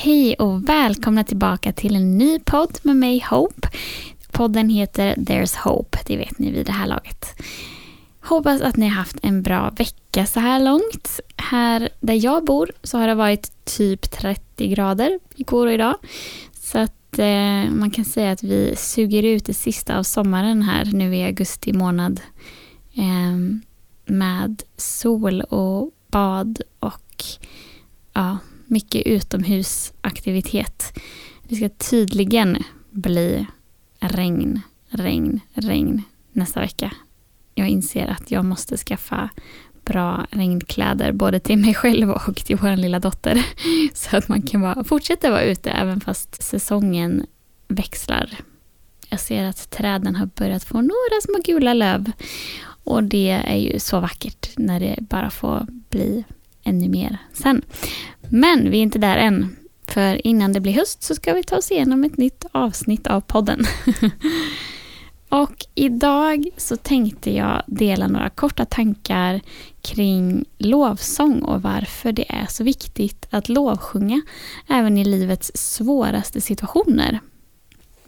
Hej och välkomna tillbaka till en ny podd med mig Hope. Podden heter There's Hope, det vet ni vid det här laget. Hoppas att ni har haft en bra vecka så här långt. Här där jag bor så har det varit typ 30 grader igår och idag. Så att eh, man kan säga att vi suger ut det sista av sommaren här nu i augusti månad. Eh, med sol och bad och ja, mycket utomhusaktivitet. Det ska tydligen bli regn, regn, regn nästa vecka. Jag inser att jag måste skaffa bra regnkläder både till mig själv och till vår lilla dotter. Så att man kan vara, fortsätta vara ute även fast säsongen växlar. Jag ser att träden har börjat få några små gula löv. Och det är ju så vackert när det bara får bli ännu mer sen. Men vi är inte där än. För innan det blir höst så ska vi ta oss igenom ett nytt avsnitt av podden. och idag så tänkte jag dela några korta tankar kring lovsång och varför det är så viktigt att lovsjunga även i livets svåraste situationer.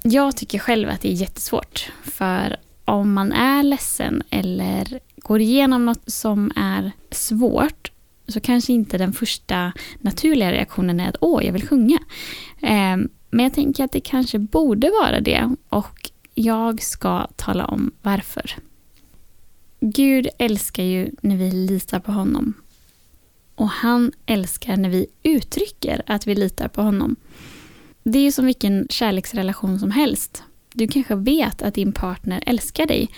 Jag tycker själv att det är jättesvårt för om man är ledsen eller går igenom något som är svårt så kanske inte den första naturliga reaktionen är att åh, jag vill sjunga. Eh, men jag tänker att det kanske borde vara det och jag ska tala om varför. Gud älskar ju när vi litar på honom. Och han älskar när vi uttrycker att vi litar på honom. Det är ju som vilken kärleksrelation som helst. Du kanske vet att din partner älskar dig,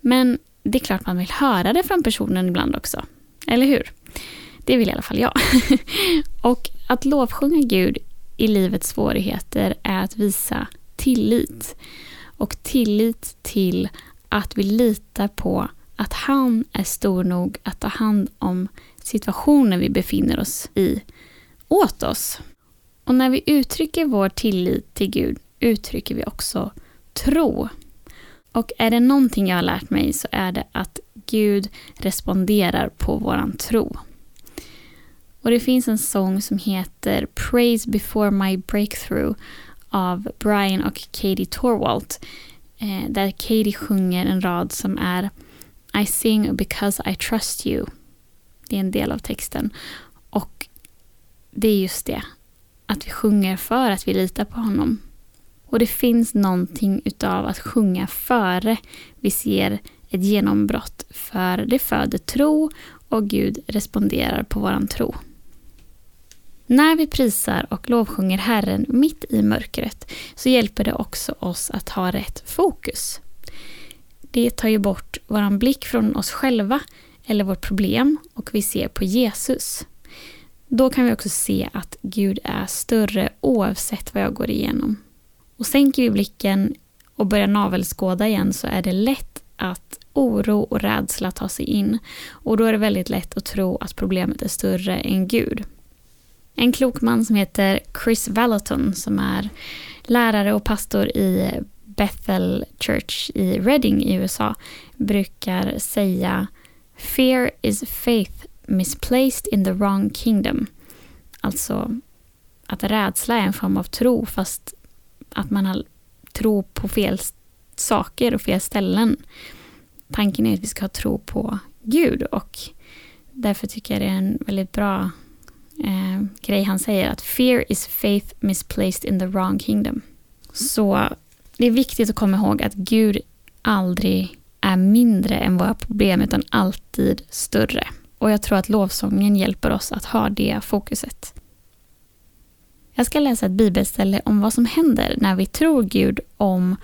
men det är klart man vill höra det från personen ibland också. Eller hur? Det vill i alla fall jag. och att lovsjunga Gud i livets svårigheter är att visa tillit. Och tillit till att vi litar på att han är stor nog att ta hand om situationen vi befinner oss i åt oss. Och när vi uttrycker vår tillit till Gud uttrycker vi också tro. Och är det någonting jag har lärt mig så är det att Gud responderar på våran tro. Och det finns en sång som heter Praise before my breakthrough av Brian och Katie Torwalt. Eh, där Katie sjunger en rad som är I sing because I trust you. Det är en del av texten. Och det är just det. Att vi sjunger för att vi litar på honom. Och det finns någonting utav att sjunga före vi ser ett genombrott. För det föder tro och Gud responderar på våran tro. När vi prisar och lovsjunger Herren mitt i mörkret så hjälper det också oss att ha rätt fokus. Det tar ju bort vår blick från oss själva eller vårt problem och vi ser på Jesus. Då kan vi också se att Gud är större oavsett vad jag går igenom. Och sänker vi blicken och börjar navelskåda igen så är det lätt att oro och rädsla tar sig in. Och då är det väldigt lätt att tro att problemet är större än Gud. En klok man som heter Chris Vallaton som är lärare och pastor i Bethel Church i Reading i USA brukar säga Fear is faith misplaced in the wrong kingdom. Alltså att rädsla är en form av tro fast att man har tro på fel saker och fel ställen. Tanken är att vi ska ha tro på Gud och därför tycker jag det är en väldigt bra eh, grej han säger att fear is faith misplaced in the wrong kingdom. Så det är viktigt att komma ihåg att Gud aldrig är mindre än våra problem utan alltid större. Och jag tror att lovsången hjälper oss att ha det fokuset. Jag ska läsa ett bibelställe om vad som händer när vi tror Gud om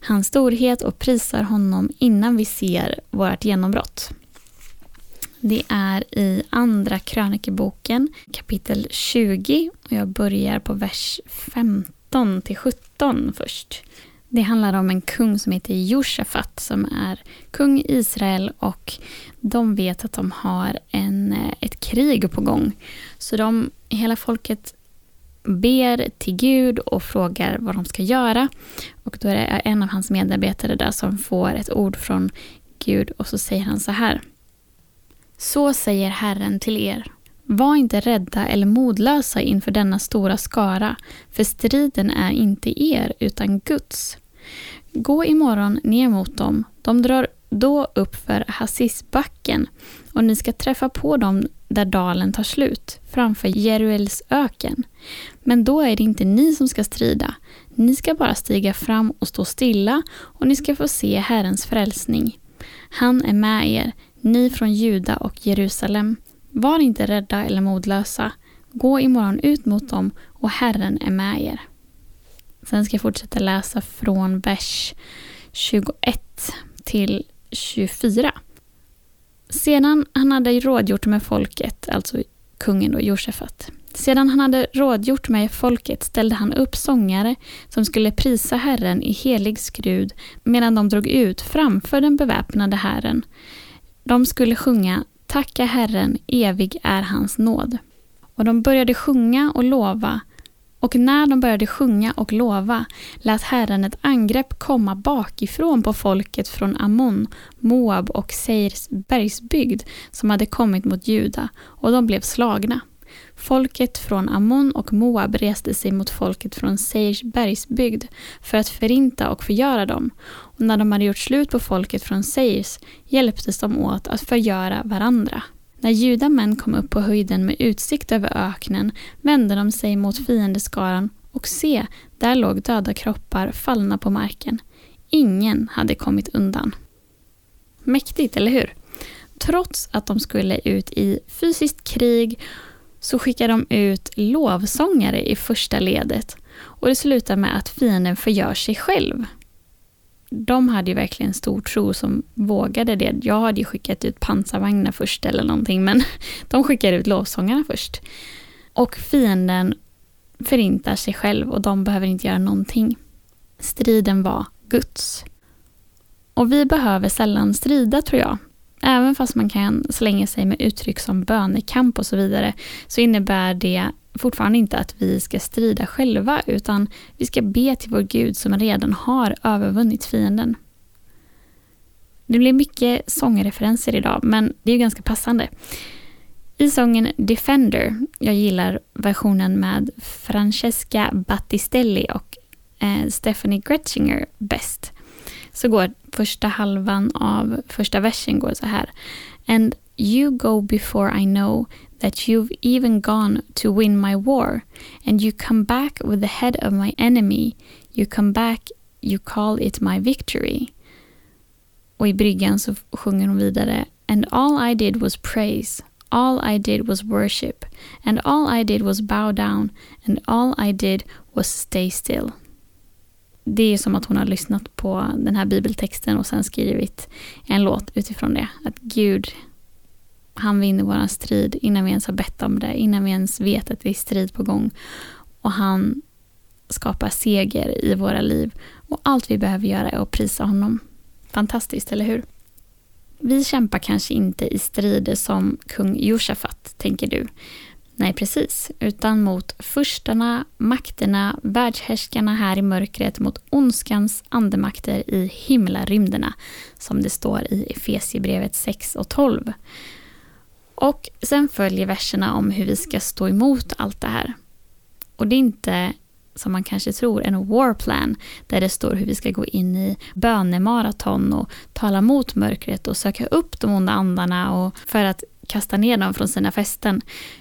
hans storhet och prisar honom innan vi ser vårt genombrott. Det är i Andra krönikeboken kapitel 20 och jag börjar på vers 15 till 17 först. Det handlar om en kung som heter Josafat som är kung i Israel och de vet att de har en, eh, ett krig på gång. Så de, hela folket ber till Gud och frågar vad de ska göra. Och då är det en av hans medarbetare där som får ett ord från Gud och så säger han så här. Så säger Herren till er. Var inte rädda eller modlösa inför denna stora skara, för striden är inte er utan Guds. Gå imorgon ner mot dem. De drar då upp för Hassisbacken och ni ska träffa på dem där dalen tar slut, framför Jeruels öken. Men då är det inte ni som ska strida. Ni ska bara stiga fram och stå stilla och ni ska få se Herrens frälsning. Han är med er, ni från Juda och Jerusalem. Var inte rädda eller modlösa. Gå imorgon ut mot dem och Herren är med er. Sen ska jag fortsätta läsa från vers 21 till 24. Sedan han hade rådgjort med folket, alltså kungen då, Josefat. Sedan han hade rådgjort med folket ställde han upp sångare som skulle prisa Herren i helig skrud medan de drog ut framför den beväpnade Herren. De skulle sjunga Tacka Herren, evig är hans nåd. Och de började sjunga och lova och när de började sjunga och lova lät Herren ett angrepp komma bakifrån på folket från Ammon, Moab och Seirs bergsbygd som hade kommit mot Juda och de blev slagna. Folket från Ammon och Moab reste sig mot folket från Seirs bergsbygd för att förinta och förgöra dem. Och när de hade gjort slut på folket från Seirs hjälptes de åt att förgöra varandra. När judamän kom upp på höjden med utsikt över öknen vände de sig mot fiendeskaran och se, där låg döda kroppar fallna på marken. Ingen hade kommit undan. Mäktigt, eller hur? Trots att de skulle ut i fysiskt krig så skickar de ut lovsångare i första ledet och det slutar med att fienden förgör sig själv de hade ju verkligen stor tro som vågade det. Jag hade ju skickat ut pansarvagnar först eller någonting, men de skickade ut lovsångarna först. Och fienden förintar sig själv och de behöver inte göra någonting. Striden var Guds. Och vi behöver sällan strida tror jag. Även fast man kan slänga sig med uttryck som bönekamp och så vidare, så innebär det fortfarande inte att vi ska strida själva, utan vi ska be till vår Gud som redan har övervunnit fienden. Det blir mycket sångreferenser idag, men det är ju ganska passande. I sången Defender, jag gillar versionen med Francesca Battistelli och eh, Stephanie Gretzinger bäst, så går första halvan av första versen går så här. And you go before I know that you've even gone to win my war, and you come back with the head of my enemy. You come back, you call it my victory. Och i bryggan så sjunger hon vidare And all I did was praise, all I did was worship, and all I did was bow down, and all I did was stay still. Det är som att hon har lyssnat på den här bibeltexten och sen skrivit en låt utifrån det. Att Gud han vinner våran strid innan vi ens har bett om det, innan vi ens vet att det är strid på gång. Och han skapar seger i våra liv. Och allt vi behöver göra är att prisa honom. Fantastiskt, eller hur? Vi kämpar kanske inte i strider som kung Josafat, tänker du. Nej, precis. Utan mot förstarna, makterna, världshärskarna här i mörkret, mot ondskans andemakter i himlarymderna, som det står i Efesiebrevet 6 och 12. Och sen följer verserna om hur vi ska stå emot allt det här. Och det är inte, som man kanske tror, en war plan där det står hur vi ska gå in i bönemaraton och tala mot mörkret och söka upp de onda andarna och för att kasta ner dem från sina fästen.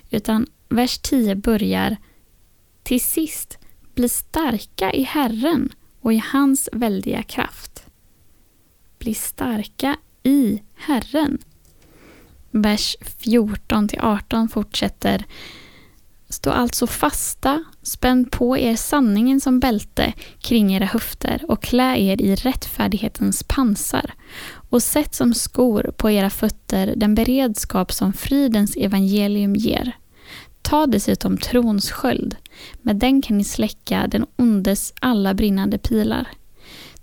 Utan vers 10 börjar Till sist, bli starka i Herren och i hans väldiga kraft. Bli starka i Herren vers 14 till 18 fortsätter Stå alltså fasta, spänn på er sanningen som bälte kring era höfter och klä er i rättfärdighetens pansar och sätt som skor på era fötter den beredskap som fridens evangelium ger. Ta dessutom trons sköld, med den kan ni släcka den ondes alla brinnande pilar.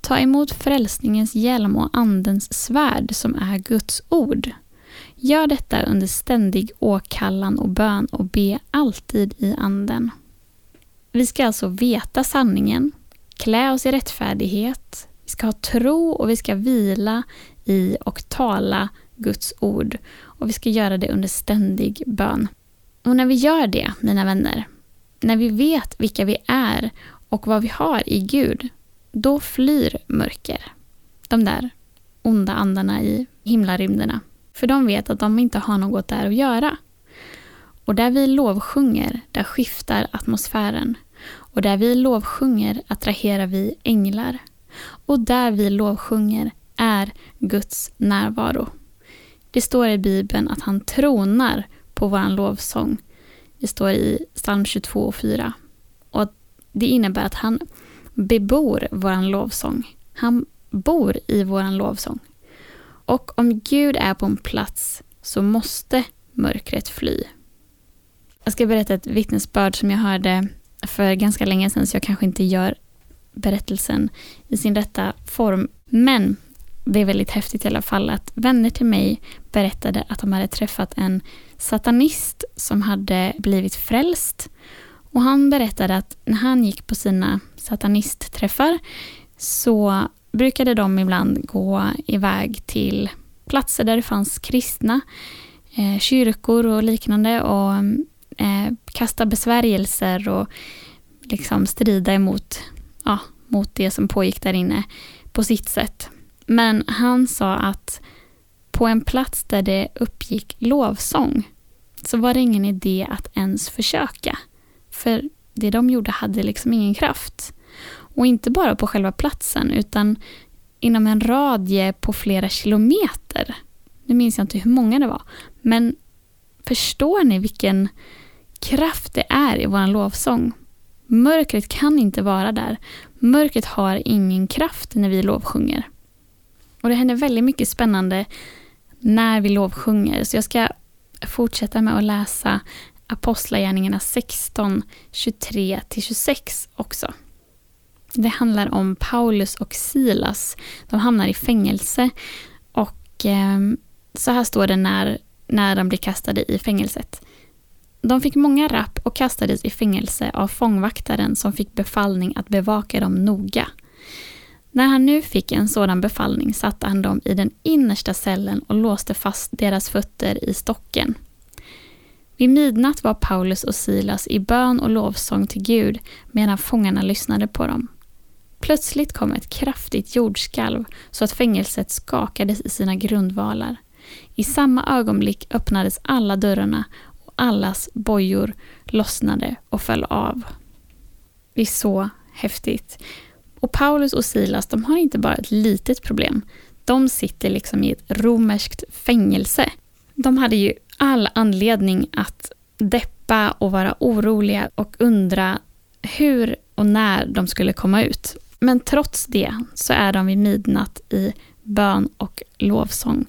Ta emot frälsningens hjälm och Andens svärd som är Guds ord. Gör detta under ständig åkallan och bön och be alltid i Anden. Vi ska alltså veta sanningen, klä oss i rättfärdighet, vi ska ha tro och vi ska vila i och tala Guds ord. Och vi ska göra det under ständig bön. Och när vi gör det, mina vänner, när vi vet vilka vi är och vad vi har i Gud, då flyr mörker. De där onda andarna i himlarymderna. För de vet att de inte har något där att göra. Och där vi lovsjunger, där skiftar atmosfären. Och där vi lovsjunger attraherar vi änglar. Och där vi lovsjunger är Guds närvaro. Det står i Bibeln att han tronar på vår lovsång. Det står i psalm 22 och 4. Och det innebär att han bebor vår lovsång. Han bor i vår lovsång. Och om Gud är på en plats så måste mörkret fly. Jag ska berätta ett vittnesbörd som jag hörde för ganska länge sedan så jag kanske inte gör berättelsen i sin rätta form. Men det är väldigt häftigt i alla fall att vänner till mig berättade att de hade träffat en satanist som hade blivit frälst. Och han berättade att när han gick på sina satanistträffar så brukade de ibland gå iväg till platser där det fanns kristna, eh, kyrkor och liknande och eh, kasta besvärjelser och liksom strida emot ja, mot det som pågick där inne på sitt sätt. Men han sa att på en plats där det uppgick lovsång så var det ingen idé att ens försöka. För det de gjorde hade liksom ingen kraft. Och inte bara på själva platsen utan inom en radie på flera kilometer. Nu minns jag inte hur många det var. Men förstår ni vilken kraft det är i vår lovsång? Mörkret kan inte vara där. Mörkret har ingen kraft när vi lovsjunger. Och det händer väldigt mycket spännande när vi lovsjunger. Så jag ska fortsätta med att läsa Apostlagärningarna 16, 23-26 också. Det handlar om Paulus och Silas. De hamnar i fängelse och eh, så här står det när, när de blir kastade i fängelset. De fick många rapp och kastades i fängelse av fångvaktaren som fick befallning att bevaka dem noga. När han nu fick en sådan befallning satte han dem i den innersta cellen och låste fast deras fötter i stocken. Vid midnatt var Paulus och Silas i bön och lovsång till Gud medan fångarna lyssnade på dem. Plötsligt kom ett kraftigt jordskalv så att fängelset skakades i sina grundvalar. I samma ögonblick öppnades alla dörrarna och allas bojor lossnade och föll av. Det är så häftigt. Och Paulus och Silas, de har inte bara ett litet problem. De sitter liksom i ett romerskt fängelse. De hade ju all anledning att deppa och vara oroliga och undra hur och när de skulle komma ut. Men trots det så är de vid midnatt i bön och lovsång.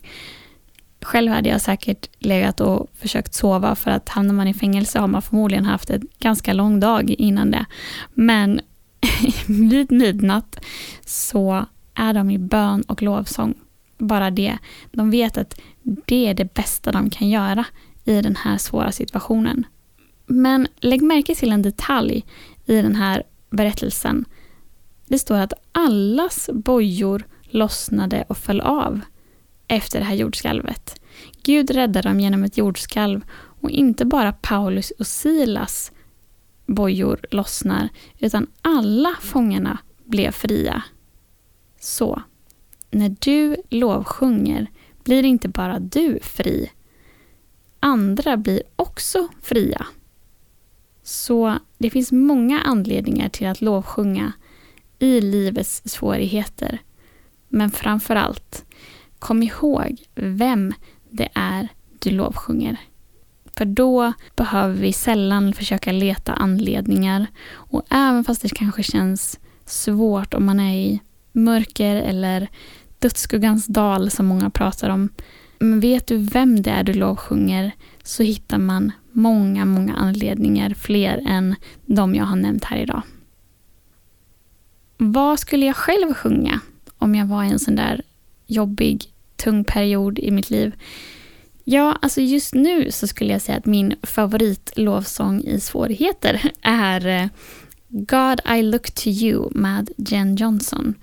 Själv hade jag säkert legat och försökt sova för att hamnar man i fängelse har man förmodligen haft en ganska lång dag innan det. Men vid midnatt så är de i bön och lovsång. Bara det. De vet att det är det bästa de kan göra i den här svåra situationen. Men lägg märke till en detalj i den här berättelsen. Det står att allas bojor lossnade och föll av efter det här jordskalvet. Gud räddade dem genom ett jordskalv och inte bara Paulus och Silas bojor lossnar, utan alla fångarna blev fria. Så, när du lovsjunger blir inte bara du fri, andra blir också fria. Så det finns många anledningar till att lovsjunga i livets svårigheter. Men framför allt, kom ihåg vem det är du lovsjunger. För då behöver vi sällan försöka leta anledningar. Och även fast det kanske känns svårt om man är i mörker eller dödsskuggans dal som många pratar om. Men vet du vem det är du lovsjunger så hittar man många, många anledningar, fler än de jag har nämnt här idag. Vad skulle jag själv sjunga om jag var i en sån där jobbig, tung period i mitt liv? Ja, alltså just nu så skulle jag säga att min favoritlovsång i svårigheter är eh, God I look to you med Jen Johnson.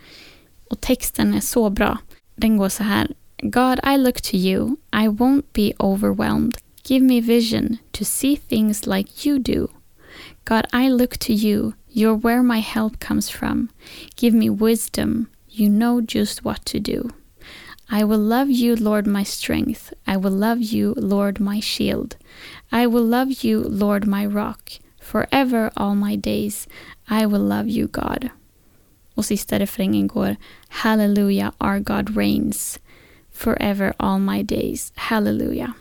Och texten är så bra. Den går så här. God I look to you, I won't be overwhelmed. Give me vision to see things like you do. God I look to you, you're where my help comes from. Give me wisdom, you know just what to do. I will love you, Lord, my strength. I will love you, Lord, my shield. I will love you, Lord, my rock. Forever all my days. I will love you, God. Och sista refrängen går Hallelujah, our God reigns. Forever all my days. Hallelujah.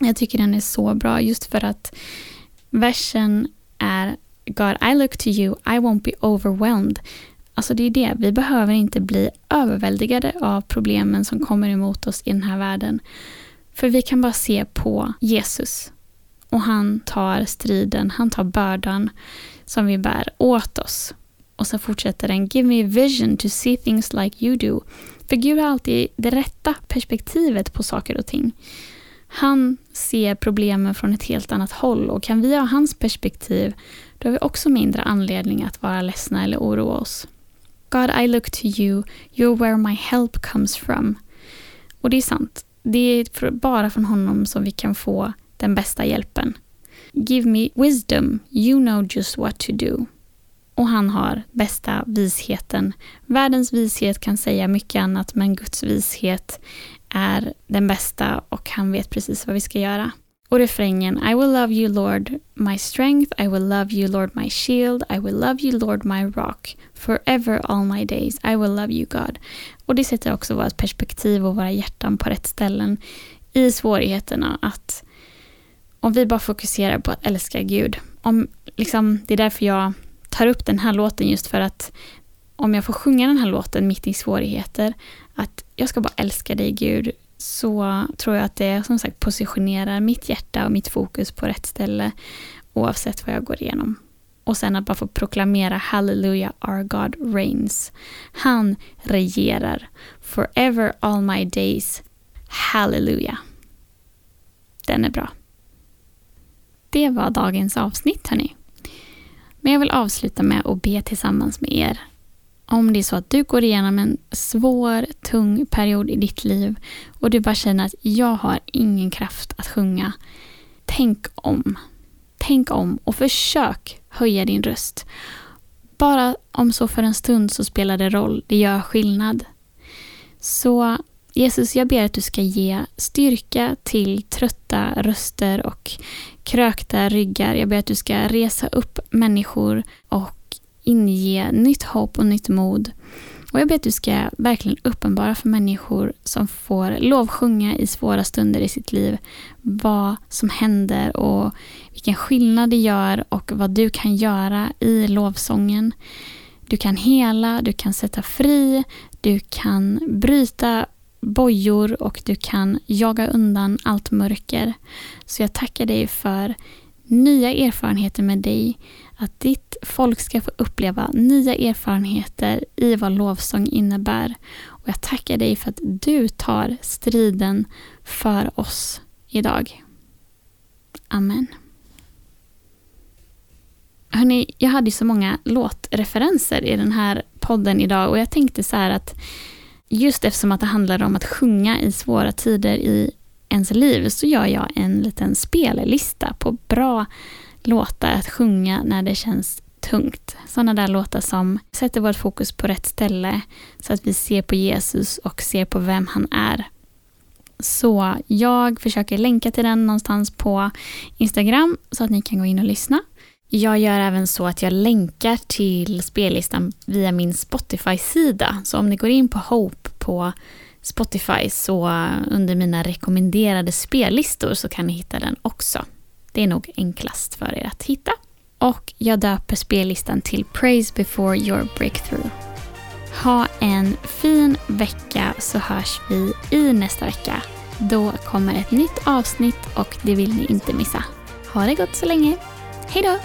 Jag tycker den är så bra just för att versen är God, I look to you, I won't be overwhelmed. Alltså det är det, vi behöver inte bli överväldigade av problemen som kommer emot oss i den här världen. För vi kan bara se på Jesus. Och han tar striden, han tar bördan som vi bär åt oss. Och så fortsätter den, Give me vision to see things like you do. För Gud har alltid det rätta perspektivet på saker och ting. Han ser problemen från ett helt annat håll och kan vi ha hans perspektiv, då har vi också mindre anledning att vara ledsna eller oroa oss. God, I look to you, you're where my help comes from. Och det är sant. Det är bara från honom som vi kan få den bästa hjälpen. Give me wisdom, you know just what to do. Och han har bästa visheten. Världens vishet kan säga mycket annat, men Guds vishet är den bästa och han vet precis vad vi ska göra. Och refrängen I will love you Lord my strength, I will love you Lord my shield, I will love you Lord my rock, forever all my days, I will love you God. Och det sätter också vårt perspektiv och våra hjärtan på rätt ställen i svårigheterna. Att om vi bara fokuserar på att älska Gud. Om, liksom, det är därför jag tar upp den här låten just för att om jag får sjunga den här låten mitt i svårigheter, att jag ska bara älska dig Gud, så tror jag att det som sagt positionerar mitt hjärta och mitt fokus på rätt ställe oavsett vad jag går igenom. Och sen att bara få proklamera Hallelujah, our God reigns. Han regerar. Forever all my days. Hallelujah. Den är bra. Det var dagens avsnitt hörni. Men jag vill avsluta med att be tillsammans med er om det är så att du går igenom en svår, tung period i ditt liv och du bara känner att jag har ingen kraft att sjunga. Tänk om. Tänk om och försök höja din röst. Bara om så för en stund så spelar det roll. Det gör skillnad. Så Jesus, jag ber att du ska ge styrka till trötta röster och krökta ryggar. Jag ber att du ska resa upp människor och inge nytt hopp och nytt mod. Och jag ber att du ska verkligen uppenbara för människor som får lovsjunga i svåra stunder i sitt liv vad som händer och vilken skillnad det gör och vad du kan göra i lovsången. Du kan hela, du kan sätta fri, du kan bryta bojor och du kan jaga undan allt mörker. Så jag tackar dig för nya erfarenheter med dig att ditt folk ska få uppleva nya erfarenheter i vad lovsång innebär. Och jag tackar dig för att du tar striden för oss idag. Amen. Hörrni, jag hade så många låtreferenser i den här podden idag och jag tänkte så här att just eftersom att det handlar om att sjunga i svåra tider i ens liv så gör jag en liten spellista på bra låtar att sjunga när det känns tungt. Sådana där låtar som sätter vårt fokus på rätt ställe så att vi ser på Jesus och ser på vem han är. Så jag försöker länka till den någonstans på Instagram så att ni kan gå in och lyssna. Jag gör även så att jag länkar till spellistan via min Spotify-sida. Så om ni går in på Hope på Spotify så under mina rekommenderade spellistor så kan ni hitta den också. Det är nog enklast för er att hitta. Och jag döper spellistan till Praise before your breakthrough. Ha en fin vecka så hörs vi i nästa vecka. Då kommer ett nytt avsnitt och det vill ni inte missa. Ha det gott så länge. Hej då!